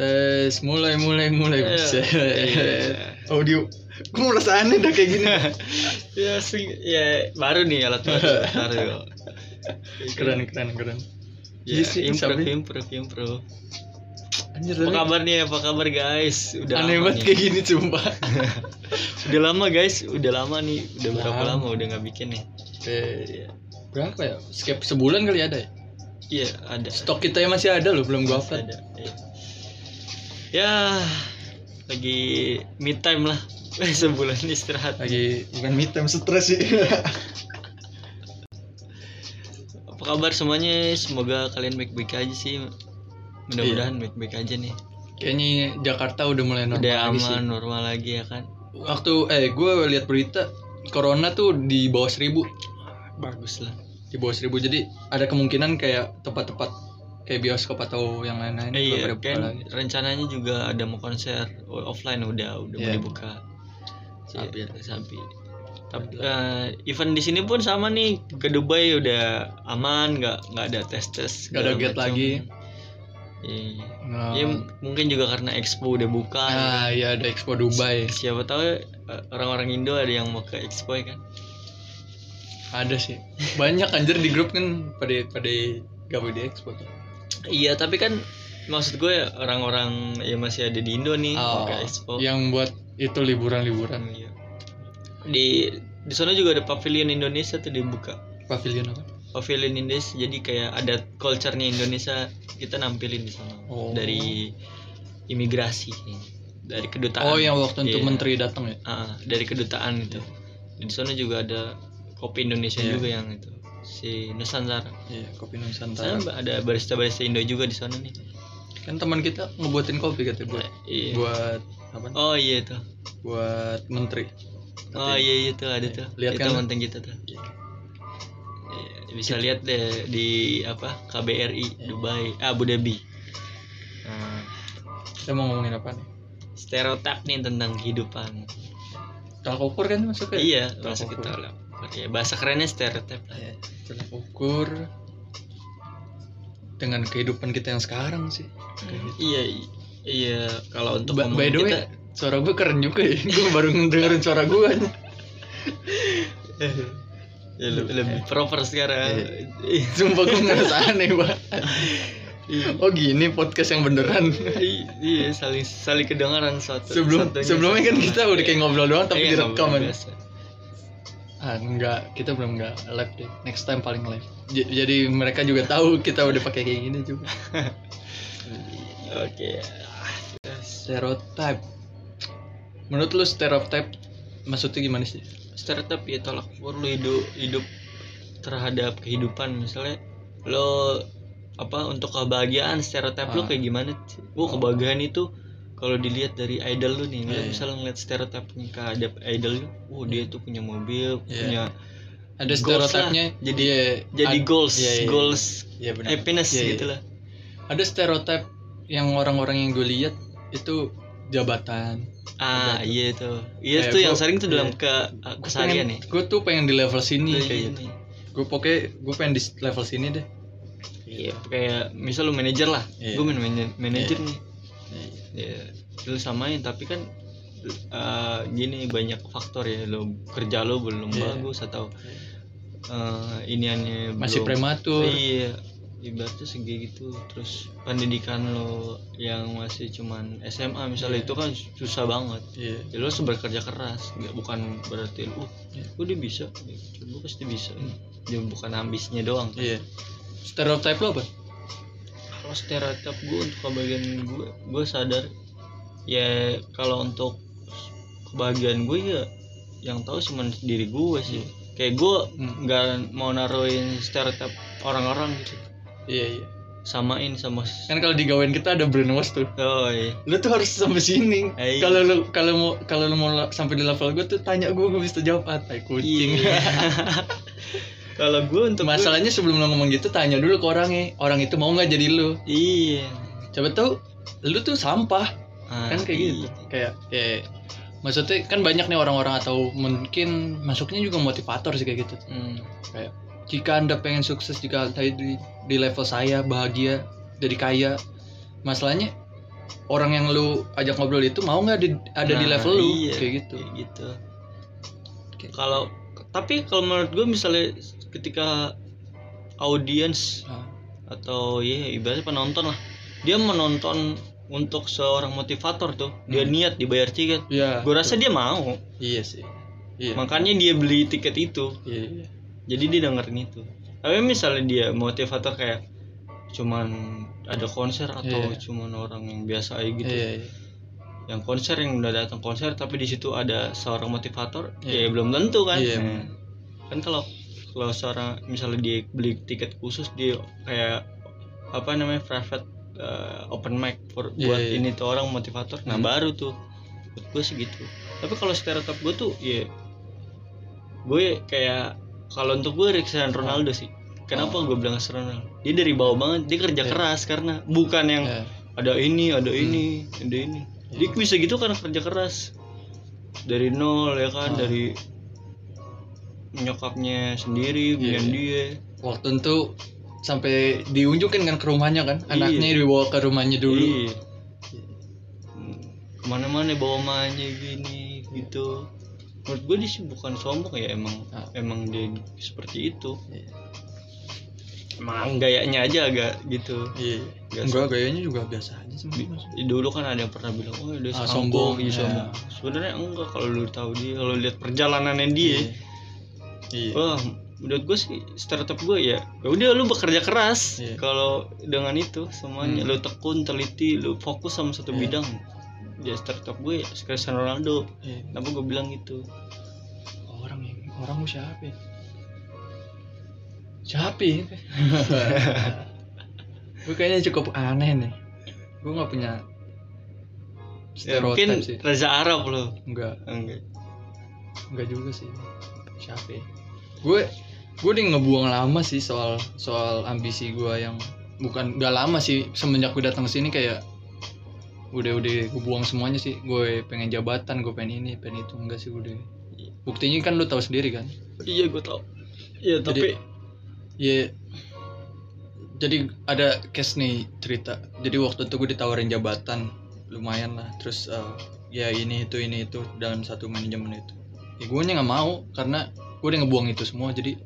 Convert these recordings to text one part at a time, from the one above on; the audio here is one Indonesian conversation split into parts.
Tes mulai mulai mulai Iya. Buset. Iya. Audio. Gue merasa aneh dah kayak gini. ya sing ya baru nih alat baru baru keren keren keren. ya, Iya sih, improve improve improve Anjir, apa kabar nih apa kabar guys udah aneh banget nih. kayak gini sumpah. udah lama guys udah lama nih udah berapa Lama. lama udah nggak bikin nih Eh, berapa ya? Skip sebulan kali ada ya? iya ada Stok kita yang masih ada loh, belum gua upload. ada iya. Ya lagi mid time lah. Sebulan istirahat. Lagi bukan mid time stres sih. apa kabar semuanya? Semoga kalian baik-baik aja sih. Mudah-mudahan baik-baik aja nih. Kayaknya Jakarta udah mulai normal udah lagi aman sih. normal lagi ya kan? Waktu eh gue lihat berita corona tuh di bawah seribu. Bagus lah. Di bawah seribu. Jadi ada kemungkinan kayak tempat-tempat kayak bioskop atau yang lain-lain Eh, iya kan lagi. rencananya juga ada mau konser offline udah udah mau Iya. dibuka Sabi. Iya, sabi tapi eh, event di sini pun sama nih ke Dubai udah aman nggak nggak ada tes tes Nggak ada gate lagi. Iya. Nah, Ya, mungkin juga karena expo udah buka nah, ya ada Expo Dubai siapa tahu eh, orang-orang Indo ada yang mau ke expo ya kan ada sih banyak anjir di grup kan pada pada gabung di Expo tuh. Iya tapi kan maksud gue ya, orang-orang yang masih ada di Indo nih ke expo. Oh, yang buat itu liburan-liburan. Iya. di di sana juga ada pavilion Indonesia tuh dibuka. Pavilion apa? Pavilion Indonesia jadi kayak ada culture-nya Indonesia kita nampilin di sana. Oh. dari imigrasi dari kedutaan. Oh yang waktu itu Iya. menteri datang ya? Ah, dari kedutaan itu di sana juga ada kopi Indonesia Iya. juga yang itu si Nusantara. Iya kopi sana Nusantara ada barista barista Indo juga di sana nih. Kan teman kita ngebuatin kopi katanya buat iya. buat apa? Oh iya itu. Buat menteri. Oh iya iya tuh ada tuh. Lihat itu kan? mantan kita tuh. Iya. Iya, bisa lihat deh di apa? KBRI Iya. Dubai ah, Abu Dhabi. Nah, kita mau ngomongin apa nih? Stereotip nih tentang kehidupan. Tolak ukur kan masuk ya? Iya Tolak bahasa ukur. Ya, bahasa kerennya stereotip lah Iya, tolak ukur dengan kehidupan kita yang sekarang sih. Gitu. iya iya kalau untuk Ba- by the way kita suara gue keren juga ya. Gue baru dengerin suara gue ya, lebih, lebih proper sekarang. Ih, sumpah gue ngerasa aneh banget iya. oh gini podcast yang beneran. Iya saling saling kedengaran satu sebelum satunya sebelumnya kan kita udah kayak ngobrol doang tapi Iya, direkam aja biasa. Ah enggak. Kita belum enggak live deh next time paling live J- jadi mereka juga tahu kita udah pakai kayak gini juga. Oke. Stereotype. Menurut lu stereotype maksudnya gimana sih? Stereotip ya tolak ukur lu hidup hidup terhadap kehidupan. Misalnya lo apa untuk kebahagiaan stereotip Ah. kayak gimana sih? Wah kebahagiaan itu kalau dilihat dari idol lu nih, Iya, iya. misalnya ngeliat stereotipnya terhadap idol lu, oh dia tuh punya mobil, Iya. punya ada stereotipnya. Jadi- iya, jadi ad- goals, iya, iya, goals iya, benar. happiness Iya, iya. gitu lah. ada stereotip yang orang-orang yang gue lihat itu jabatan Ah tuh. iya tuh, iya tuh yang sering tuh dalam iya. ke keseharian nih. gue tuh pengen di level sini kayak gitu gue pokoknya gue pengen di level sini deh Iya, kayak misal lu manajer lah, gue main mana- manajer nih. Ya lu samain tapi kan eh, gini banyak faktor ya. Lo kerja lo belum Iya. bagus atau eh iniannya masih belum- prematur. Iya ibaratnya segi gitu. Terus pendidikan lo yang masih cuman SMA misalnya Iya. itu kan susah banget. Iya. Ya lo harus bekerja keras. Nggak bukan berarti lu Iya. oh dia bisa. Gue pasti bisa. Ya bukan ambisnya doang. Iya. Stereotip lo apa kalau stereotip gue untuk kebahagiaan gue gue sadar. Ya kalau untuk kebahagiaan gue ya yang tahu cuma diri gue sih. Kayak gue Hmm. nggak mau naruhin stereotip orang-orang gitu. Iya iya. Samain sama kan kalau digawain kita ada brainwash tuh. Oh iya. Lu tuh harus sampai sini. Iya. kalau lu kalau mau kalau lu mau sampai di level gue tuh tanya gue gue bisa jawab. Ah tai kucing. Iya. kalau gue untuk gue- masalahnya sebelum lu ngomong gitu tanya dulu ke orangnya. Orang itu mau nggak jadi lu? Iya. Coba tahu lu tuh sampah. Ah, kan kayak gitu. iya. kayak ya maksudnya kan banyak nih orang-orang atau mungkin masuknya juga motivator sih kayak gitu. Hmm. kayak jika anda pengen sukses jika anda di, di level saya bahagia jadi kaya masalahnya orang yang lu ajak ngobrol itu mau nggak di- ada di Nah, level lu? iya, kayak gitu. kayak gitu. Kayak- kalau tapi kalau menurut gue misalnya ketika audiens Ah, atau ya ibaratnya penonton lah dia menonton untuk seorang motivator tuh dia Hmm. niat dibayar tiket iya gue rasa dia mau iya sih iya makanya dia beli tiket itu iya, iya. jadi dia dengerin itu tapi misalnya dia motivator kayak cuman ada konser atau Iya. cuman orang yang biasa aja gitu iya, iya. yang konser yang udah datang konser tapi di situ ada seorang motivator Iya. ya belum tentu kan Iya, Nah, emang. kan kalau kalau seorang misalnya dia beli tiket khusus dia kayak apa namanya private uh, open mic for Iya, buat iya. ini tuh orang motivator nah Hmm. baru tuh buat gue sih gitu tapi kalau stereotip gue tuh ya gue kayak kalau untuk gue Cristiano Ronaldo sih kenapa Oh. gue bilang Cristiano Ronaldo dia dari bawah banget dia kerja Iya. keras karena bukan yang Iya. ada ini ada ini ada ini dia Iya. bisa gitu karena kerja keras dari nol ya kan Ah. dari nyokapnya sendiri Iya, punya iya. dia waktu itu sampai diunjukin kan ke rumahnya kan Iya. anaknya dibawa ke rumahnya dulu Iya. Ke mana-mana bawa mamanya gini gitu menurut gue dia sih bukan sombong ya emang Ah. emang dia seperti itu Iya. emang gayanya aja agak gitu iya Biasa. enggak gayanya juga biasa aja sih Mas. dulu kan ada yang pernah bilang oh dia Ah, sombong, sombong, iya, ya. sombong. sebenarnya enggak kalau lu tahu dia kalau lihat perjalanannya dia iya Wah, menurut gue sih stereotip gue ya, ya udah lu bekerja keras. Iya. Kalau dengan itu semuanya Hmm. lu tekun, teliti, lu fokus sama satu Iya. bidang. Ya stereotip gue ya Cristiano Ronaldo. iya Kenapa gue bilang gitu? orang yang orang siapa ya? siapa ya? gue kayaknya cukup aneh nih gue nggak punya Ya, mungkin sih Reza Arab lo. enggak Enggak. enggak juga sih siapa ya? Gue gue udah ngebuang lama sih soal soal ambisi gue yang bukan udah lama sih. Semenjak gue datang ke sini kayak udah udah gue buang semuanya sih. Gue pengen jabatan gue pengen ini pengen itu. Enggak sih udah. Buktinya kan lu tahu sendiri kan? Iya gue tau. Iya tapi ya jadi ada case nih cerita. Jadi waktu itu gue ditawarin jabatan lumayan lah. Terus eh, ya ini itu ini itu dalam satu manajemen itu. Ya gue nggak mau karena gue udah ngebuang itu semua jadi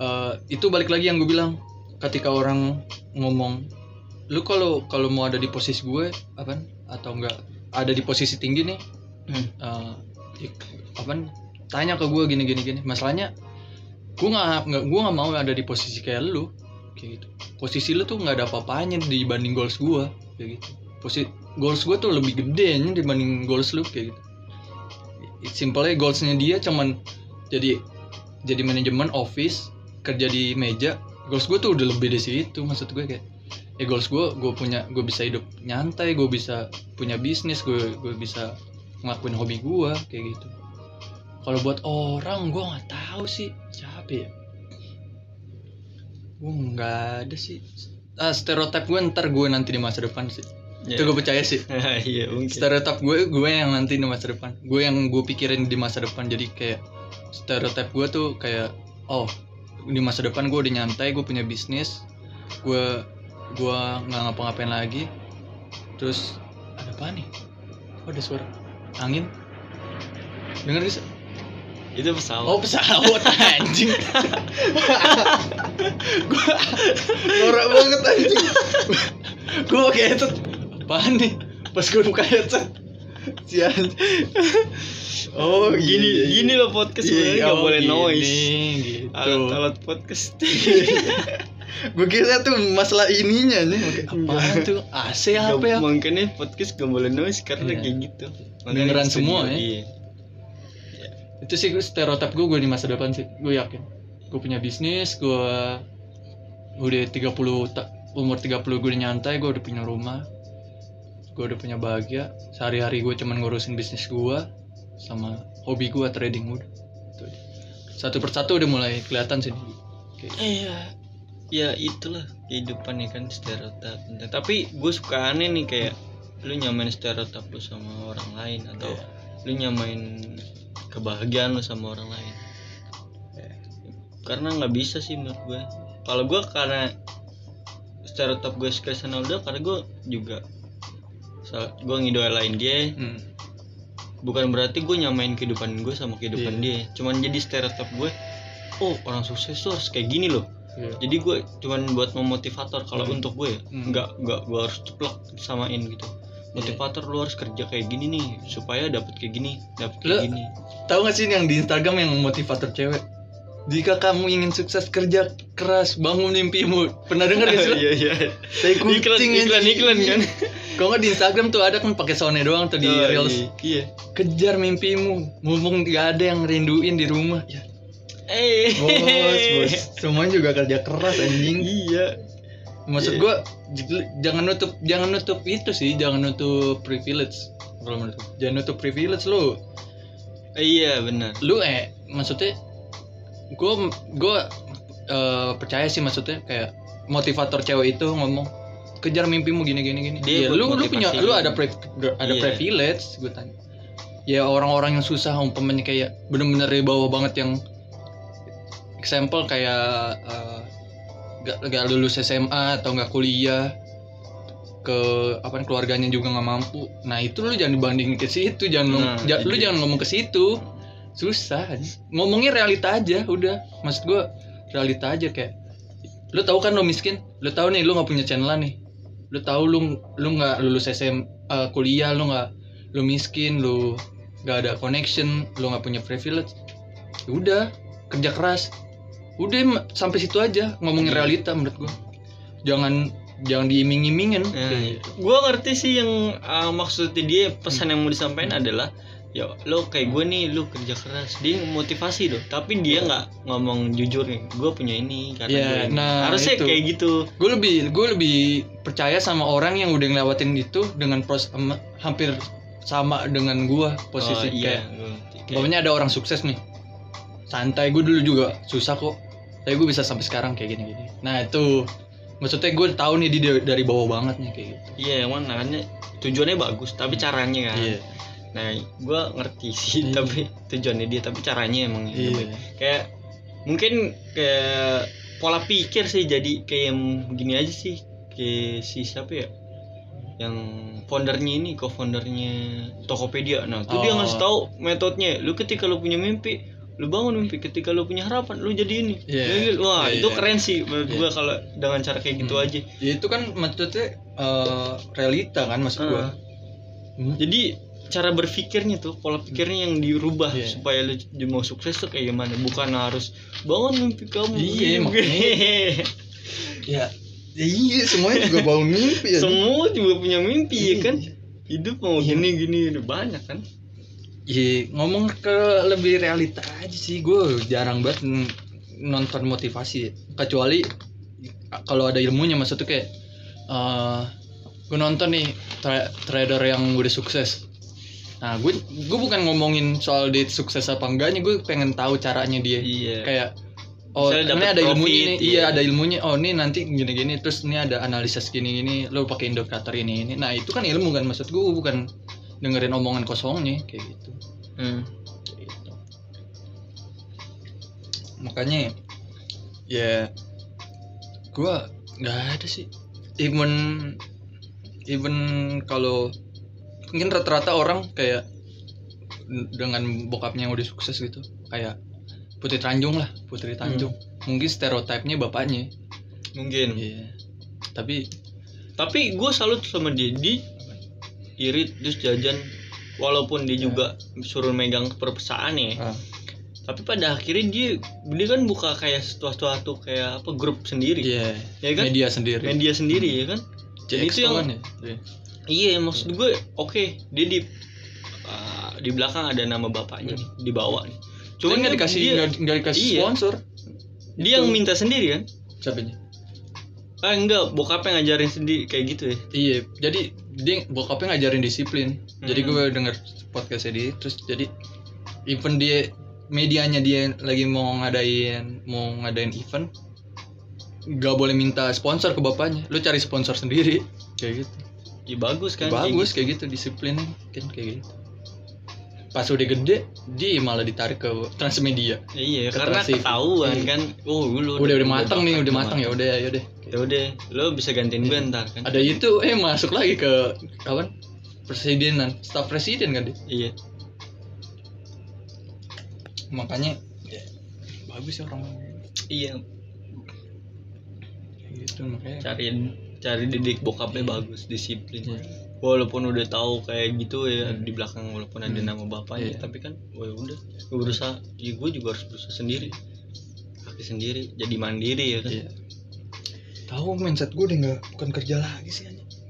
eh, itu balik lagi yang gue bilang ketika orang ngomong lu kalau kalau mau ada di posisi gue apa atau enggak ada di posisi tinggi nih Hmm. ik- apa tanya ke gue gini gini gini. Masalahnya gue nggak nggak gue nggak mau ada di posisi kayak lu kayak gitu. Posisi lu tuh nggak ada apa-apanya dibanding goals gue kayak gitu. Posisi goals gue tuh lebih gede nya dibanding goals lu kayak gitu. Simpelnya goalsnya dia cuman jadi jadi manajemen office kerja di meja goals gue tuh udah lebih dari situ maksud gue kayak ya goals gue gue punya gue bisa hidup nyantai gue bisa punya bisnis gue gue bisa ngelakuin hobi gue kayak gitu. Kalau buat orang gue nggak tahu sih siapa ya. Gue nggak ada sih. Ah, stereotip gue ntar gue nanti di masa depan sih. Ya. itu gue percaya sih. Iya mungkin. stereotip gue gue yang nanti di masa depan. Gue yang gue pikirin di masa depan. Jadi kayak stereotip gue tuh kayak oh di masa depan gue udah nyantai gue punya bisnis gue gue nggak ngapa-ngapain lagi. Terus ada apa nih? Kok ada suara angin? Denger gak sih? Itu pesawat. oh pesawat anjing. Gue norak banget anjing. Gue pakai headset apaan nih? Pas gue buka headset si anjing oh gini iya, iya. gini loh podcast Iya, sebenarnya nggak oh, boleh gini, noise. gitu Alat-alat podcast. gue kira tuh masalah ininya nih apaan tuh AC apa ya Makanya podcast gak boleh noise karena Iya. kayak gitu. Dengeran semua, ya? Iya. itu sih stereotip gue gue di masa depan sih gue yakin gue punya bisnis gue udah 30 ta- umur 30 gue udah nyantai gue udah punya rumah gue udah punya bahagia sehari-hari gue cuman ngurusin bisnis gue sama hobi gue trading udah aja. satu persatu udah mulai kelihatan sih Kayak- Iya. Ya itulah kehidupan ya kan stereotip. Tapi gue suka aneh nih kayak lu nyamain stereotip lu sama orang lain atau Iya. lu nyamain kebahagiaan lu sama orang lain. Iya. Karena nggak bisa sih menurut gue. Kalau gue karena stereotip gue Cristiano Ronaldo karena gue juga gue ngidolain dia Hmm. bukan berarti gue nyamain kehidupan gue sama kehidupan dia cuman jadi stereotip gue oh orang sukses tuh harus kayak gini loh Iya. jadi gue cuman buat memotivator kalau Hmm. untuk gue ya Hmm. nggak nggak gue harus ceplok samain gitu motivator lu harus kerja kayak gini nih supaya dapat kayak gini dapat kayak Lu- gini Tahu gak sih yang di Instagram yang motivator cewek? Jika kamu ingin sukses kerja keras bangun mimpimu. Pernah denger gak sih? iya iya Tai iklan kucing iklan anjing. iklan kan Kalau nggak di Instagram tuh ada kan pakai soundnya doang tuh di Oh, reels. iya. iya Kejar mimpimu, mumpung gak ada yang rinduin di rumah. Ya, eh bos, bos. Semuanya juga kerja keras anjing. iya Maksud gua j- jangan nutup jangan nutup itu sih, jangan nutup privilege. Jangan nutup privilege lu. iya benar Lu eh maksudnya gua gua eh, percaya sih maksudnya kayak motivator cewek itu ngomong kejar mimpimu gini gini gini. Dia buat lu lu punya lu. lu ada pri- ada Iya. privilege gue tanya. Ya orang-orang yang susah umpamanya kayak bener-bener di bawah banget yang example kayak eh, gak, gak lulus SMA atau gak kuliah ke apa keluarganya juga nggak mampu nah itu lu jangan dibandingin ke situ jangan lu- Nah, lu itu. jangan ngomong ke situ susah ngomongnya realita aja udah. Maksud gua realita aja kayak lu tahu kan lu miskin? Lu tahu nih lu nggak punya channel nih. Lu tahu lu lu nggak lulus SM eh, kuliah lu nggak lu miskin lu nggak ada connection lu nggak punya privilege. Ya udah kerja keras. Udah sampai situ aja ngomongin Iya. realita menurut gua. Jangan jangan diiming-imingin. Nah, Kayak gitu. gue ngerti sih yang uh, maksudnya dia pesan yang mau disampaikan adalah ya lo kayak gue nih lo kerja keras. Dia motivasi loh. Tapi dia nggak ngomong jujur nih gue punya ini karena Iya, gue ini." nah, harusnya itu. kayak gitu. Gue lebih gue lebih percaya sama orang yang udah ngelewatin itu dengan pros em- hampir sama dengan gua posisi Oh, iya kayak umpamanya ada orang sukses nih. Santai gue dulu juga susah kok. Tapi gue bisa sampai sekarang kayak gini gini nah itu maksudnya gue tahu nih dia dari bawah banget nih kayak gitu. Iya emang makanya tujuannya bagus tapi caranya kan. Iya nah gue ngerti sih Iya. tapi tujuannya dia tapi caranya emang baik. kayak mungkin kayak pola pikir sih jadi kayak yang gini aja sih kayak si siapa ya yang foundernya ini co-foundernya Tokopedia nah itu dia Oh. ngasih tahu metodenya lu ketika lu punya mimpi lu bangun mimpi ketika lu punya harapan lu jadi ini Iya. wah Iya, itu iya. keren sih menurut Iya. gua kalau dengan cara kayak gitu Hmm. aja ya itu kan maksudnya eh, realita kan maksud gue Ah. jadi cara berpikirnya tuh pola pikirnya yang dirubah Iya. supaya lu mau sukses tuh kayak gimana bukan harus bangun mimpi kamu Iya, begini, makanya. ya ya iya semuanya juga bangun mimpi ya semua juga punya mimpi ya kan Iya. hidup mau Iya. gini gini udah banyak kan Iya, ngomong ke lebih realita aja sih. Gue jarang banget nonton motivasi. Kecuali kalau ada ilmunya, maksudnya kayak eh gue nonton nih tra- trader yang udah sukses. Nah, gue gue bukan ngomongin soal dia sukses apa enggaknya, gue pengen tahu caranya dia. iya Kayak oh Misalnya ini ada ilmunya profit, nih, iya. iya ada ilmunya. Oh ini nanti gini-gini, terus ini ada analisis gini-gini. Lo pakai indikator ini ini. Nah itu kan ilmu kan, maksud gue bukan dengerin omongan kosongnya kayak gitu. Hmm. Gitu. makanya ya gua nggak ada sih even even kalau mungkin rata-rata orang kayak dengan bokapnya yang udah sukses gitu kayak Putri Tanjung lah Putri Tanjung. Mungkin stereotipnya bapaknya. Mungkin. Iya. Tapi tapi gue salut sama dia dia irit terus jajan. Walaupun dia juga suruh megang perpecahan ya. Ah, tapi pada akhirnya dia dia kan buka kayak sesuatu kayak apa grup sendiri. Iya. Ya kan? Media sendiri. Media sendiri ya kan? CX itu yang- ya Iya. iya maksud gue oke dia di uh, di belakang ada nama bapaknya nih, di bawah nih Cuman nggak dia- dikasih nggak dikasih Iya. sponsor. dia yang minta sendiri kan Siapa ini? ah enggak bokapnya ngajarin sendiri kayak gitu ya Iya, jadi dia bokapnya ngajarin disiplin. Jadi Hmm. gue denger podcastnya dia, terus jadi event dia medianya dia lagi mau ngadain mau ngadain event nggak boleh minta sponsor ke bapaknya lu cari sponsor sendiri kayak gitu ya bagus kan bagus kayak kayak gitu disiplinnya kan kayak gitu. Pas udah gede dia malah ditarik ke Transmedia. Gitu. iya ke karena Trans TV. ketahuan Iya. kan. Oh lu udah udah matang nih udah matang ya udah ya udah. Ya udah lo bisa gantiin gue ntar kan. Ada itu eh masuk lagi ke kawan? Presidenan staf presiden kan dia? Iya. Makanya ya, bagus ya orang. Iya. Gitu makanya. Cari cari didik bokapnya bagus disiplin Iya. walaupun udah tahu kayak gitu ya di belakang walaupun ada Hmm. nama bapaknya Iya. tapi kan wah udah gue berusaha ya gue juga harus berusaha sendiri kaki sendiri jadi mandiri ya kan iya tahu mindset gue udah nggak bukan kerja lagi sih.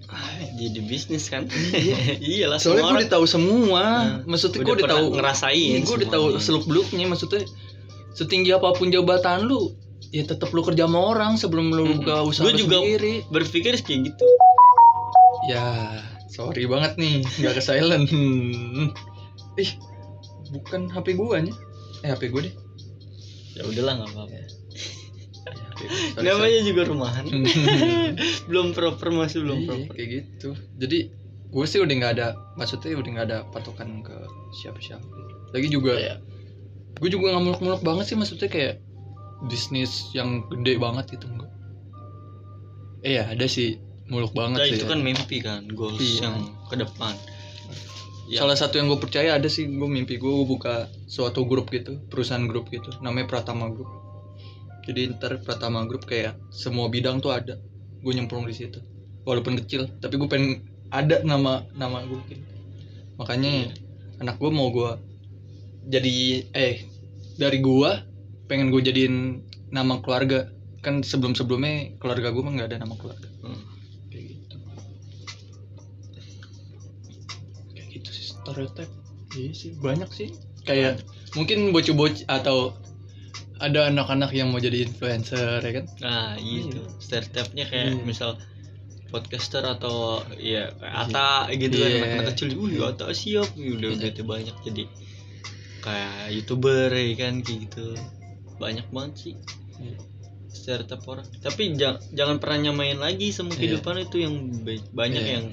Ah, jadi bisnis kan Iya. iyalah soalnya semua gue udah tahu semua Nah, maksudnya udah gue udah tahu ngerasain gue udah tahu semuanya. seluk beluknya maksudnya setinggi apa pun jabatan lu ya tetap lu kerja sama orang sebelum lu Mm-mm. buka usaha juga- sendiri. berpikir kayak gitu. Ya sorry banget nih nggak ke silent. Hmm. ih bukan HP gua nya. Eh HP gua deh. Ya udahlah nggak apa-apa. Ya, sorry, namanya juga rumahan. Belum proper masih belum Iya, proper. kayak gitu. Jadi gue sih udah nggak ada maksudnya udah nggak ada patokan ke siapa-siapa. Lagi juga Iya. gue juga nggak muluk-muluk banget sih maksudnya kayak bisnis yang gede banget gitu enggak eh ya ada sih muluk banget Nah, sih itu ya. kan mimpi kan goals Iya. yang ke depan Ya. salah satu yang gue percaya ada sih gue mimpi gue buka suatu grup gitu perusahaan grup gitu namanya Pratama Group jadi ntar Pratama Group kayak semua bidang tuh ada gue nyemplung di situ walaupun kecil tapi gue pengen ada nama nama gue gitu makanya anak gue mau gue jadi eh dari gue pengen gue jadiin nama keluarga. Kan sebelum sebelumnya keluarga gue mah nggak ada nama keluarga. Hmm. kayak gitu. Kayak gitu sih stereotip. Iya sih banyak sih. Kayak mungkin bocah-bocah atau ada anak-anak yang mau jadi influencer ya kan? Nah gitu stereotipnya kayak Iya. misal podcaster atau ya Ata gitu kan Iya. anak-anak kecil. Wih Ata siap. Udah udah Iya. tuh banyak jadi kayak youtuber ya kan kayak gitu banyak banget sih Iya. stereotip orang tapi ja- jangan pernah nyamain lagi sama Iya. kehidupan itu yang ba- banyak Iya. yang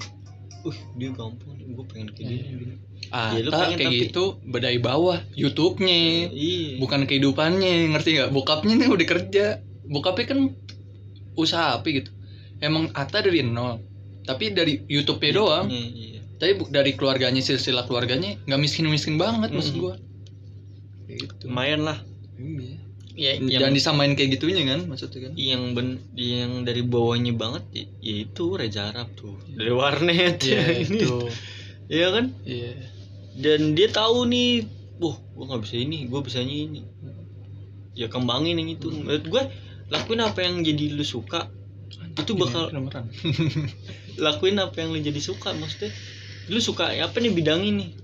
uh dia gampang gue pengen kayak Iya. dia Ah, Ya, lu Ata pengen kayak tapi- gitu bedai bawah YouTube-nya iya bukan kehidupannya ngerti nggak bokapnya nih udah kerja bokapnya kan usaha apa gitu emang Ata dari nol tapi dari YouTube-nya doang Iya, iya. tapi dari keluarganya silsilah keluarganya nggak miskin miskin banget maksud Mhm. gua Kayak gitu lumayan lah Iya. Ya jangan yang disamain kayak gitunya kan maksudnya kan? Yang ben yang dari bawahnya banget ya, ya itu Reza Arab tuh. Dari warnet. Iya Ini. itu. Iya kan? Iya. Dan dia tahu nih wah gua nggak bisa ini gua bisanya ini ya kembangin yang itu. Menurut gue lakuin apa yang jadi lu suka Itu bakal- lakuin apa yang lu jadi suka maksudnya lu suka apa nih bidang ini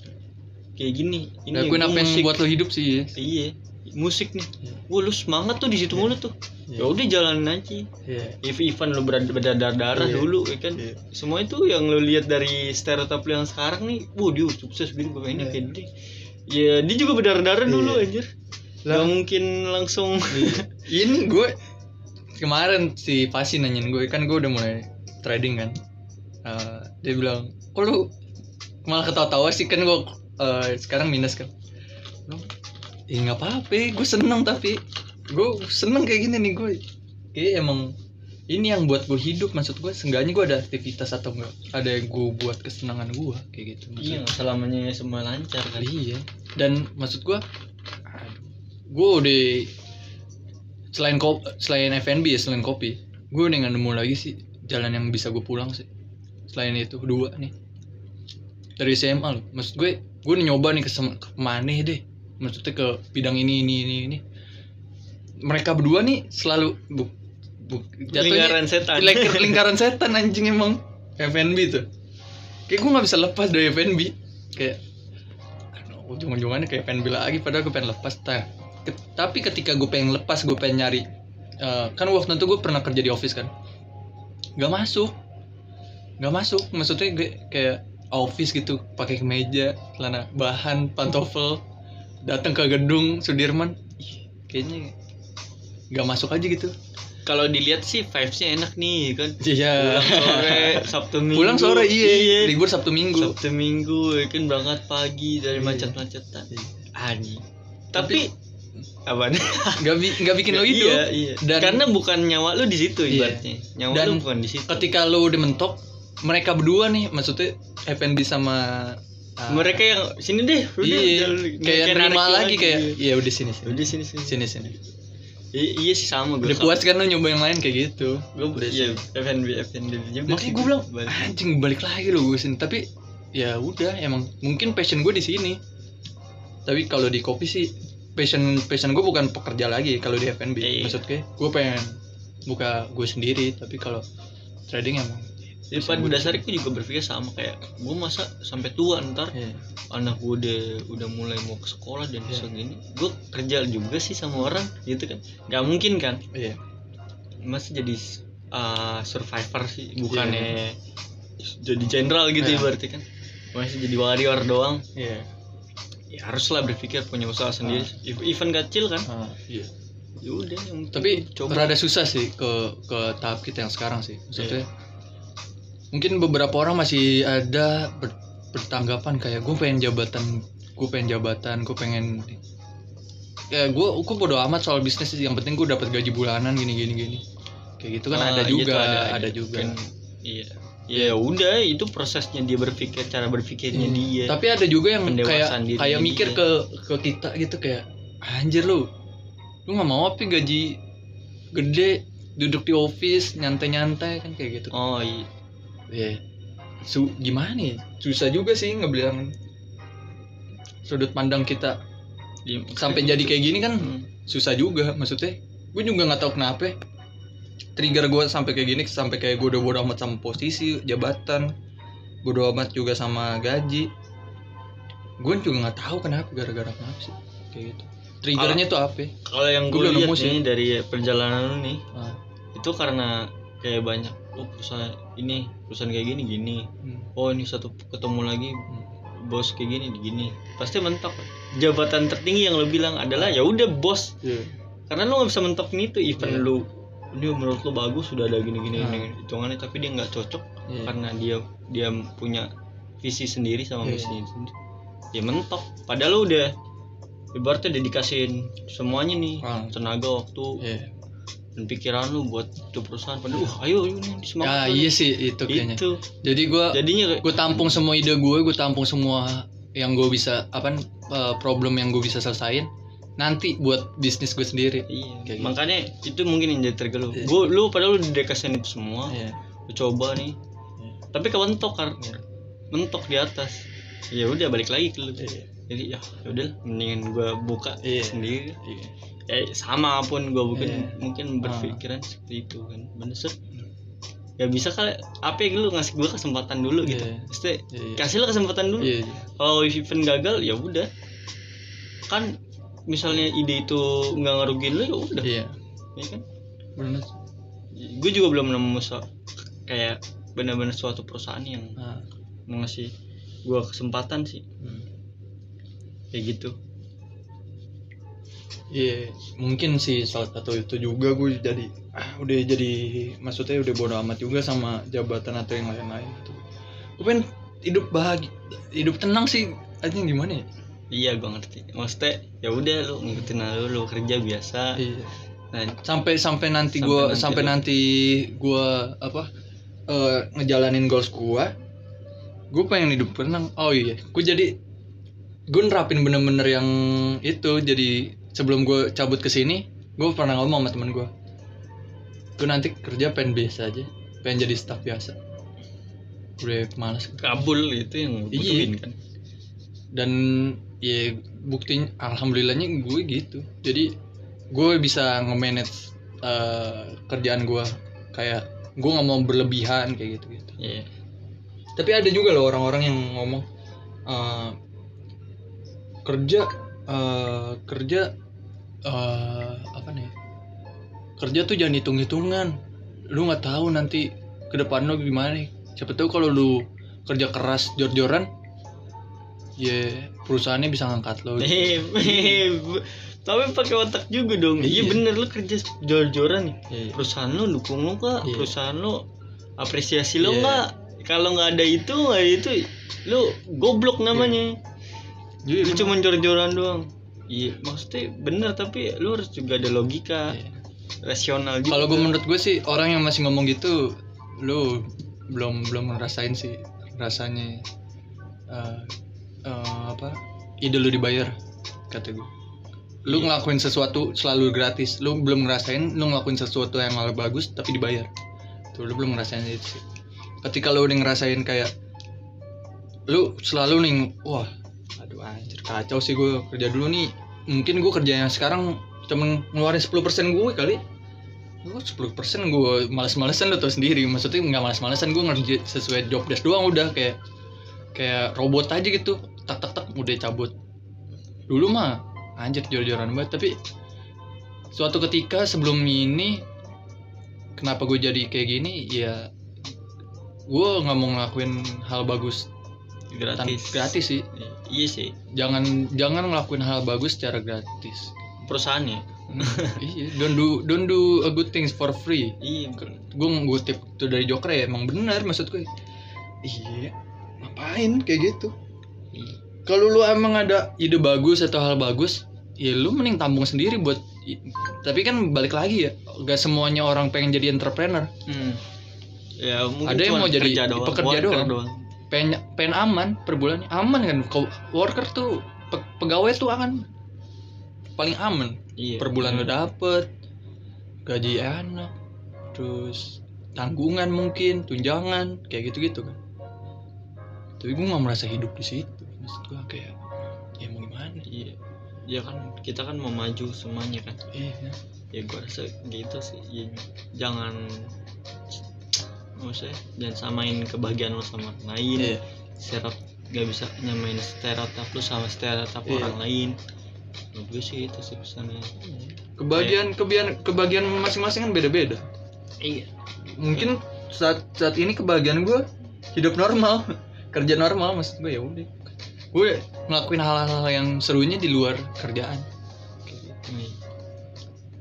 kayak gini ini lakuin apa yang musik. buat lo hidup sih ya. Iya musik nih Iya. wah lu semangat tuh di situ mulu tuh Iya. ya udah jalanin aja iya if even lu berada berdarah darah Iya. dulu ya kan Iya. semua itu yang lu lihat dari stereotip lu yang sekarang nih wah dia sukses gini gue ini Iya. kayak dia ya dia juga berdarah darah dulu Iya. anjir Lah. Gak mungkin langsung ini gue kemarin si Pasi nanyain gue kan gue udah mulai trading kan Eh, dia bilang kok lu malah ketawa-tawa sih kan gue eh, sekarang minus kan Ih nggak apa-apa gue seneng tapi gue seneng kayak gini nih gue kayak emang ini yang buat gue hidup maksud gue seenggaknya gue ada aktivitas atau enggak ada yang gue buat kesenangan gue kayak gitu maksud- iya selamanya semua lancar kan Iya. Dan maksud gua gue udah selain kop selain F&B ya selain kopi, gue udah nggak nemu lagi sih jalan yang bisa gue pulang sih. Selain itu dua nih dari SMA loh. Maksud gue gue udah nyoba nih ke ke mana deh. Maksudnya ke bidang ini ini ini ini. Mereka berdua nih selalu bu, bu, jatuhnya lingkaran setan. lingkar- lingkaran setan anjing emang. F&B tuh. Kayak gue nggak bisa lepas dari F&B kayak ujung-ujungannya kayak F&B lagi padahal gue pengen lepas Ta- tapi ketika gue pengen lepas gue pengen nyari eh, kan waktu itu gue pernah kerja di office kan. Nggak masuk. Nggak masuk. Maksudnya gue kayak office gitu pakai kemeja celana bahan pantofel datang ke gedung Sudirman. Ih, kayaknya nggak masuk aja gitu. Kalau dilihat sih vibesnya enak nih kan? Iya. Pulang sore sabtu minggu. Pulang sore iya, libur sabtu minggu. Sabtu minggu ya kan berangkat pagi dari Iya. macet-macetan. Iya. Ani tapi apa nggak bi- nggak bikin lo hidup iya, iya. Dan- karena bukan nyawa lu di situ Iya. ibaratnya. Nyawa Dan lu bukan di situ. ketika lo udah mentok mereka berdua nih maksudnya FNB sama ah, mereka yang sini deh udah iya kayak nerima narik lagi kayak iya. ya udah sini sini. Udah sini sini. Sini sini. I- iya sih sama gue udah puas kan lu nyoba yang lain kayak gitu. Gue Udah iya. FNB FNB makanya gue bilang anjing balik lagi lo gue sini. Tapi ya udah emang mungkin passion gue di sini. Tapi kalau di kopi sih passion passion gue bukan pekerja lagi kalau di F&B Iya. maksudnya gue pengen buka gue sendiri. Tapi kalau trading emang Jadi pada dasarnya gue juga berpikir sama kayak gue masa sampai tua ntar iya. anak gue udah udah mulai mau ke sekolah dan Iya. segini gue kerja juga sih sama orang gitu kan. Nggak mungkin kan? Iya. Masa jadi uh, survivor sih bukannya jadi jenderal gitu Iya. ibaratnya kan? Masih jadi warrior doang. Iya. Ya haruslah berpikir punya usaha sendiri. Ev- event kecil kan? Ah, iya. Ya udah yang tapi coba. rada susah sih ke ke tahap kita yang sekarang sih. Maksudnya Iya. Mungkin beberapa orang masih ada ber- bertanggapan kayak gue pengen jabatan gue pengen jabatan gue pengen ya gue gue bodo amat soal bisnis yang penting gue dapat gaji bulanan gini gini gini. Kayak gitu kan Ah, ada iya juga tuh ada, juga. Kan, iya. Ya udah itu prosesnya dia berpikir cara berpikirnya Hmm. dia. Tapi ada juga yang kayak kayak mikir dia. ke ke kita gitu kayak anjir lu lu nggak mau apa gaji gede duduk di office nyantai-nyantai kan kayak gitu. Oh iya ya su gimana ya? Susah juga sih ngebilang sudut pandang kita. Iya, sampai jadi kayak gini kan susah juga maksudnya. Gue juga nggak tahu kenapa trigger gue sampai kayak gini sampai kayak gue udah bodo amat sama posisi jabatan. Bodo amat juga sama gaji. Gue juga nggak tahu kenapa gara-gara kenapa sih? Kayak gitu. Triggernya tuh apa kalau yang gue lihat nemu sih. nih dari perjalanan lu nih Ah, itu karena kayak banyak oh perusahaan ini perusahaan kayak gini gini hmm, oh ini satu ketemu lagi hmm. bos kayak gini gini pasti mentok jabatan tertinggi yang lo bilang adalah ya udah bos Iya. karena lo nggak bisa mentokin itu event Iya. lu ini menurut lo bagus sudah ada gini gini Ah. gini hitungannya tapi dia nggak cocok Iya. karena dia dia punya visi sendiri sama Iya. misinya sendiri ya mentok padahal lo udah ibaratnya udah dikasihin semuanya nih Ah. tenaga waktu Iya. Dan pikiran lu buat itu perusahaan padahal uh ayo ayo nih ya semangat iya sih itu kayaknya itu jadi gue jadinya gue tampung semua ide gue gue tampung semua yang gue bisa apa eh, problem yang gue bisa selesain nanti buat bisnis gue sendiri iya Kayak gitu. makanya itu mungkin yang jadi trigger lu Iya. gua lu padahal lu dikasihin itu semua Iya. lu coba nih Iya. tapi kementok kan Iya. mentok di atas ya udah balik lagi ke lu Iya. jadi ya udah mendingan gua buka Iya. sendiri Iya. Eh sama pun gua mungkin Iya. mungkin Ah. berpikiran seperti itu kan bener set ya bisa kali apa yang lu ngasih gua kesempatan dulu gitu Iya. Maksudnya, Iya. kasih lah kesempatan dulu Iya. kalau event gagal ya udah kan misalnya ide itu nggak ngerugiin lu ya udah Iya. ya kan Bener. gue juga belum nemu so- kayak benar-benar suatu perusahaan yang Ah. mau ngasih gue kesempatan sih Hmm. kayak gitu Iya, mungkin sih salah satu itu juga gue jadi ah, udah jadi maksudnya udah bodo amat juga sama jabatan atau yang lain-lain gitu. Gue pengen hidup bahagia, hidup tenang sih. Aja gimana ya? iya gue ngerti maksudnya ya udah lu ngikutin aja lu, lu kerja biasa Iya. nah Sampai sampai nanti Sampai gue nanti sampai nanti gue apa eh, ngejalanin goals gue, gue pengen hidup tenang. Oh iya, gue jadi gue nerapin bener-bener yang itu jadi sebelum gue cabut ke sini gue pernah ngomong sama temen gue gue nanti kerja pengen biasa aja pengen jadi staff biasa. Udah males. Kabul itu yang Iya. butuhin kan? Dan ya buktinya alhamdulillahnya gue gitu. Jadi gue bisa nge-manage eh, kerjaan gue kayak gue nggak mau berlebihan kayak gitu gitu iya. Tapi ada juga loh orang-orang yang ngomong eh, kerja eh, kerja eh, apa nih? Kerja tuh jangan hitung-hitungan. Lu nggak tahu nanti ke depan lu gimana nih. Siapa tahu kalau lu kerja keras jor-joran ya perusahaannya bisa ngangkat lo Eh, eh, tapi pakai otak juga dong. Iya Iya. bener lu kerja jor-joran nih. Iya. perusahaan lu dukung lu kak Iya. perusahaan lu apresiasi lu Iya. nggak? Kalau nggak ada itu nggak itu lu goblok namanya. Lu emang- cuma jor-joran doang iya maksudnya bener tapi lu harus juga ada logika Iya. rasional juga kalau gue menurut gue sih orang yang masih ngomong gitu lu belum belum ngerasain sih rasanya eh, eh, apa ide lu dibayar kata gue lu Iya. ngelakuin sesuatu selalu gratis lu belum ngerasain lu ngelakuin sesuatu yang malah bagus tapi dibayar tuh lu belum ngerasain itu sih ketika lu udah ngerasain kayak lu selalu nih wah aduh anjir kacau sih gue kerja dulu nih. Mungkin gue kerjanya sekarang cuman ngeluarin 10% gue kali. Gue 10% gue males-malesan lo tau sendiri. Maksudnya nggak males-malesan gue ngerjain sesuai job desk doang udah kayak kayak robot aja gitu. Tak tak tak udah cabut. Dulu mah anjir jor-joran banget. Tapi suatu ketika sebelum ini kenapa gue jadi kayak gini? Ya gue nggak mau ngelakuin hal bagus gratis. Gratis sih. Iya sih. Jangan jangan ngelakuin hal bagus secara gratis. Perusahaannya iya don't do don't do a good things for free. Iya gue ngutip itu dari Joker ya emang benar maksud gue iya ngapain kayak gitu? Iya. kalau lu emang ada ide bagus atau hal bagus ya lu mending tampung sendiri buat tapi kan balik lagi ya gak semuanya orang pengen jadi entrepreneur. Hmm. Ya mungkin Ada yang mau jadi kerja doang, pekerja worker doang. Pengen pengen aman per bulan aman kan Kau- worker tuh pe- pegawai tuh akan paling aman Iya. per bulan lo dapet gaji enak terus tanggungan mungkin tunjangan kayak gitu gitu kan tapi gue nggak merasa hidup di situ maksud gue kayak ya mau gimana Iya. Ya kan kita kan mau maju semuanya kan. iya Ya gua rasa gitu sih. Ya, jangan maksudnya jangan samain kebahagiaan lo sama orang lain. iya Stereotip gak bisa nyamain stereotip lu sama stereotip Iya. orang lain. Menurut gue sih itu sih pesannya. kebagian kebagian kebagian masing-masing kan beda-beda Iya. mungkin saat saat ini kebahagiaan gue hidup normal kerja normal maksud gue ya udah gue ngelakuin hal-hal yang serunya di luar kerjaan gitu.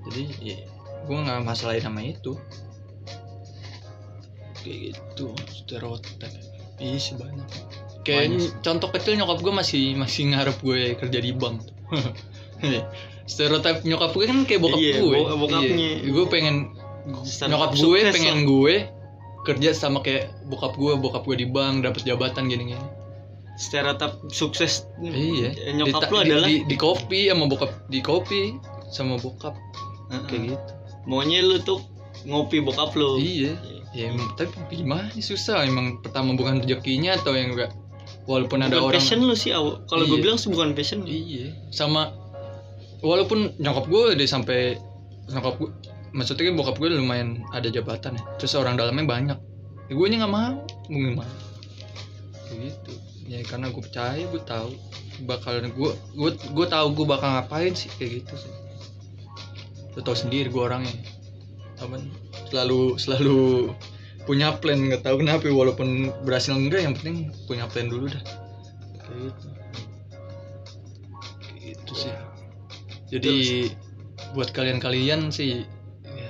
jadi ya, gue nggak masalahin sama itu kayak gitu stereotip iya sih banyak. Contoh kecil nyokap gue masih masih ngarep gue kerja di bank. Stereotip nyokap gue kan kayak bokap Iya, gue bo- bokapnya. Iya. gue pengen Stereotip nyokap gue sukses pengen lah. gue kerja sama kayak bokap gue bokap gue di bank dapat jabatan gini-gini. Stereotip sukses iya. Eh, nyokap Di- lu di- adalah? di, di kopi sama bokap di kopi sama bokap. Heeh. kayak gitu. Maunya lu tuh ngopi bokap lu. Iya ya emang, tapi gimana susah. Emang pertama bukan rezekinya atau yang enggak? Walaupun ada bukan orang passion lu sih Aw. kalau gue Iya. bilang sih bukan passion iya. Sama walaupun nyokap gue udah sampai nyokap gue maksudnya bokap gue lumayan ada jabatan ya. Terus orang dalamnya banyak. Ya, gue nya nggak mau. Mau. Gimana gitu. Ya karena gue percaya gue tahu bakal gue gue gue tahu gue bakal ngapain sih. Kayak gitu sih. Lo tau sendiri gue orangnya. Apa selalu selalu punya plan nggak tahu kenapa walaupun berhasil enggak yang penting punya plan dulu dah. Gitu. Gitu sih. Jadi buat kalian-kalian sih ya,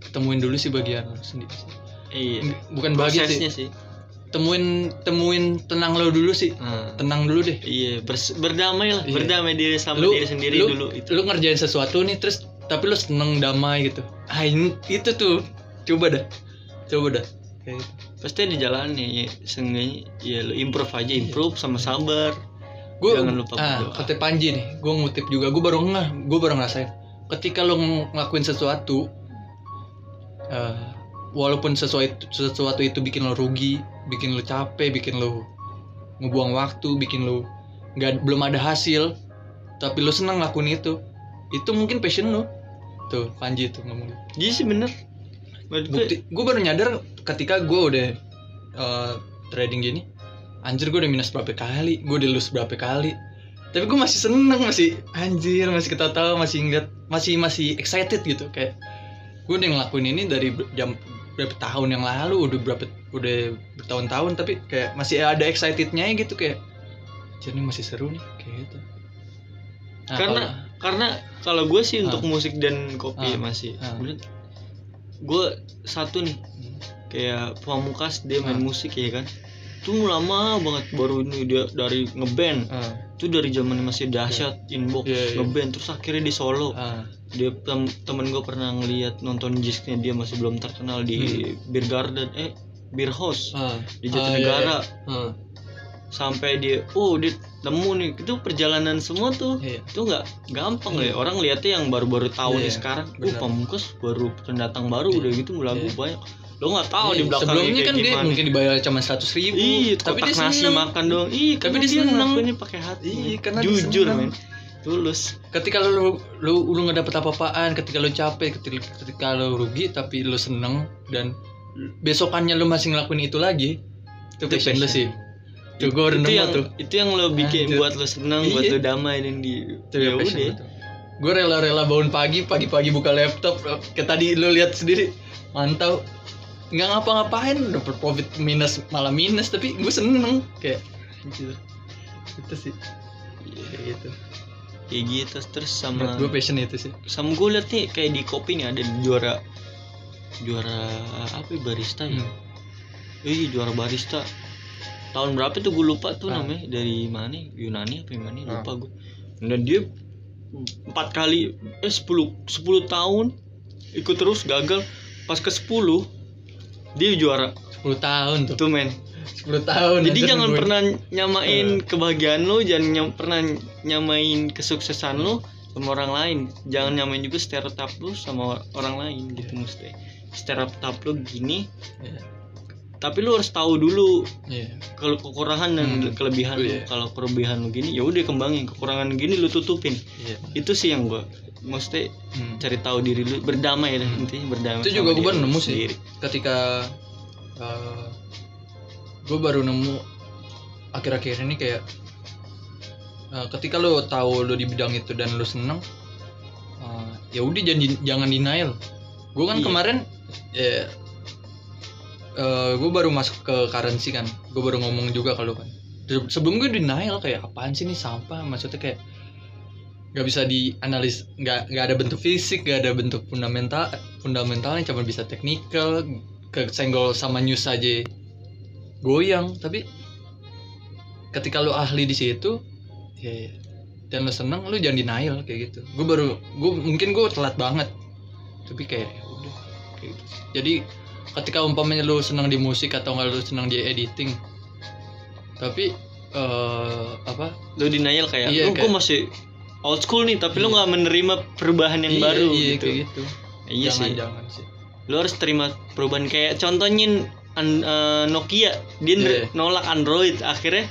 ketemuin dulu sih bagian lo sendiri sih. iya. Bukan bagian sih. Sih. Temuin temuin tenang lo dulu sih. Nah, tenang dulu deh. Iya bers- berdamai lah. Iya. berdamai diri sama Lu- diri sendiri lu- dulu itu. lu ngerjain sesuatu nih terus tapi lu seneng damai gitu. Ah ini itu tuh. Coba dah. Coba dah. Kayak gitu. pasti ada jalannya ya seenggaknya ya lu improve aja. Iya. improve sama sabar. Gue Jangan lupa ah, berdoa. kata Panji nih gue ngutip juga. Gue baru ngeh gue baru ngerasain. Ketika lo ng- ngelakuin sesuatu eh, walaupun sesuatu sesuatu itu bikin lo rugi bikin lo capek bikin lo ngebuang waktu bikin lo nggak belum ada hasil tapi lo senang ngelakuin itu itu mungkin passion lo tuh Panji tuh ngomong gitu. jadi sih bener. Bukti gue baru nyadar ketika gue udah eh, trading gini anjir gue udah minus berapa kali gue udah lose berapa kali. Tapi gue masih seneng masih anjir masih ketawa-tawa masih ingat masih masih excited gitu. Kayak gue udah ngelakuin ini dari jam berapa tahun yang lalu udah berapa udah bertahun-tahun tapi kayak masih ada excitednya gitu kayak jadi masih seru nih kayak gitu Nah, Karena- kalau- karena kalau gue sih Ah. untuk musik dan kopi Ah. masih Ah. gue satu nih kayak pamungkas dia main Ah. musik ya kan tuh lama banget baru ini dia dari ngeband ah, itu dari zaman masih dahsyat inbox Iya, iya. ngeband terus akhirnya di solo ah, dia tem temen gue pernah ngeliat nonton jisknya dia masih belum terkenal di Hmm. Beer Garden eh beer house Ah. di Ah, Jatinegara iya, iya. Ah, sampai dia oh dia temu nih itu perjalanan semua tuh iya. itu nggak gampang Iya. ya orang lihatnya yang baru-baru tahu nih Iya, sekarang oh benar. pamungkas baru pendatang baru Iya. udah gitu lagu Iya. banyak lo nggak tahu Iya, di belakangnya sebelumnya kan dia gimana. mungkin dibayar cuma seratus ribu Iya, tapi dia nasi seneng makan doang. Iya, Tapi dia dia seneng. ngelakuinnya pakai hati. Iya, karena dia jujur, seneng. men. Tulus. ketika lu lu lu nggak dapet apa-apaan ketika lu capek ketika, ketika lu rugi tapi lu seneng dan besokannya lu masih ngelakuin itu lagi itu passion lu sih tuh gue udah nemu tuh itu yang lo bikin Anjir. buat lo seneng, buat Iya. lo damai dan di itu ya passion udah. gua tuh. gue rela-rela bangun pagi pagi-pagi buka laptop kayak tadi lu lihat sendiri mantau nggak ngapa-ngapain dapet profit minus malah minus tapi gue seneng kayak gitu itu sih kayak gitu Kayak gitu terus sama menurut gue passion itu sih sama gue liat nih kayak di kopi nih ada juara juara apa ya, barista ya? Hmm. Iya juara barista. Tahun berapa tuh gue lupa tuh Ah. namanya dari mana? Yunani apa yang mana? Ah. Lupa gue. Dan dia empat kali eh 10 10 tahun ikut terus gagal pas ke 10 dia juara 10 tahun tuh tuh men 10 tahun jadi jangan nungguin. pernah nyamain kebahagiaan lo jangan nyam- pernah nyamain kesuksesan lo sama orang lain jangan nyamain juga stereotip lo sama orang lain gitu mesti stereotip lo gini Iya. Tapi lo harus tahu dulu Iya. kalau kekurangan dan Hmm. kelebihan Oh, iya. kalau kelebihan lo gini ya udah kembangin kekurangan gini lo tutupin Iya. itu sih yang gua mesti Hmm. cari tahu diri lu berdamai dah Hmm. intinya berdamai Itu juga gua baru lu nemu sih. sendiri. Ketika gue baru nemu akhir-akhir ini kayak eh, ketika lo tahu lo di bidang itu dan lo seneng eh, ya udah jangan jangan denial. Gue kan Iya. kemarin ya gue baru masuk ke currency kan. Gue baru ngomong juga kalau kan. Se- Sebelum gue denial kayak apaan sih ini sampah? Maksudnya kayak nggak bisa dianalis nggak nggak ada bentuk fisik nggak ada bentuk fundamental fundamentalnya cuma bisa teknikal kesenggol sama news aja goyang. Tapi ketika lu ahli di situ ya dan lu seneng lu jangan denial kayak gitu. Gue baru gue mungkin gue telat banget. Tapi kayak ya udah kayak gitu jadi ketika umpamanya lu seneng di musik atau nggak lu seneng di editing tapi eh apa? Lu denial kayak Iya, lu kayak- gua masih old school nih tapi lu Iya. nggak menerima perubahan yang iya, baru iya gitu. kayak gitu. Iya jangan sih. jangan sih. Lu harus terima perubahan. Kayak contohnya an- eh, Nokia. Dia ner- nolak Android. Akhirnya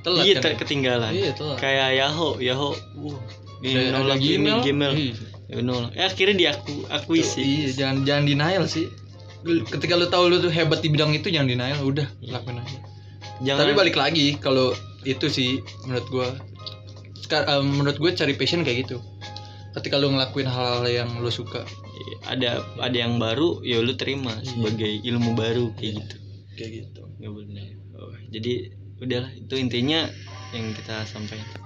telat iya kan? ter- ketinggalan iya telat. Kayak Yahoo Yahoo. Uh, dia nolak ini Gmail. Iya. Ya, nolak. Eh, akhirnya diaku akui Tuh, sih Iya, jangan jangan denial sih. Ketika lu tahu lu tuh hebat di bidang itu jangan denial, udah Iya. lakuin aja. jangan Tapi balik lagi kalau itu sih menurut gua Sekar- eh, menurut gue cari passion kayak gitu. Ketika lu ngelakuin hal-hal yang lu suka Iya, ada ada yang baru ya lu terima Iya. sebagai ilmu baru kayak gitu kayak gitu. nggak boleh oh, jadi udahlah itu intinya yang kita sampaikan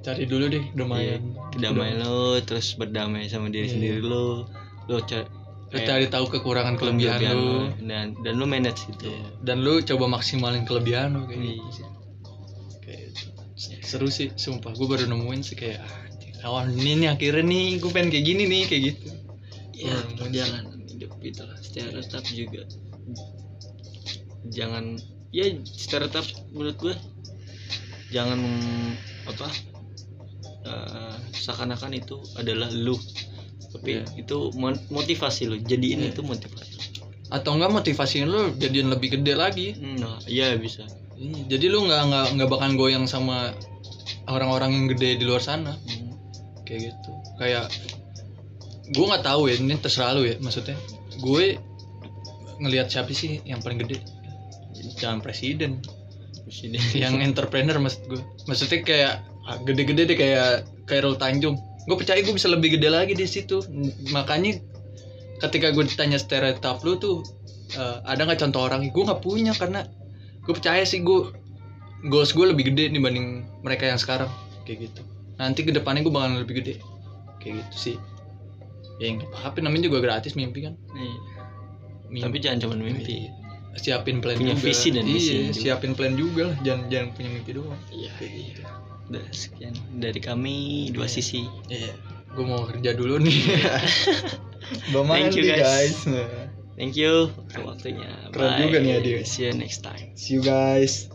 Cari dulu deh lumayan. damai lo terus berdamai sama diri sendiri lo lo ca- Lu kayak cari tahu kekurangan kelebihan, kelebihan lu. dan dan lo manage itu Iya. Dan lu coba maksimalin kelebihan lu kayak gitu sih. Kayak gitu. Seru sih, sumpah gue baru nemuin sih kayak ah, kawan ini nih akhirnya nih gue pengen kayak gini nih kayak gitu. ya Hmm. perjalanan hidup itulah stereotip juga jangan ya stereotip menurut gue jangan apa eh, seakan-akan itu adalah lu tapi Iya. itu motivasi lo jadiin Iya. itu motivasi atau enggak motivasiin lu jadian lebih gede lagi. Nah iya bisa. Iya, jadi lu nggak nggak nggak bakal goyang sama orang-orang yang gede di luar sana. Hmm. kayak gitu. Kayak gue nggak tahu ya ini terserah lu ya maksudnya. Gue ngelihat siapa sih yang paling gede? Jangan presiden. Presiden. yang entrepreneur maksud gue maksudnya kayak gede-gede deh kayak Khairul Tanjung gue percaya gue bisa lebih gede lagi di situ. Makanya ketika gue ditanya stereotip lu tuh eh, ada nggak contoh orang? Gue nggak punya karena gue percaya sih gue goals gue lebih gede dibanding mereka yang sekarang. Kayak gitu. Nanti ke depannya gue bakalan lebih gede. Kayak gitu sih. Ya nggak apa-apa namanya juga gratis mimpi kan? Iya. Mimpi. tapi jangan cuma mimpi. Siapin plan Punya juga. visi dan misi iya juga. siapin plan juga lah. Jangan jangan punya mimpi doang. Iya kayak gitu udah sekian dari kami dua Iya. sisi Iya, gue mau kerja dulu nih. Bye Thank you, mandi, guys. guys. thank you untuk waktunya Keren juga nih, Adi. see you next time See you guys.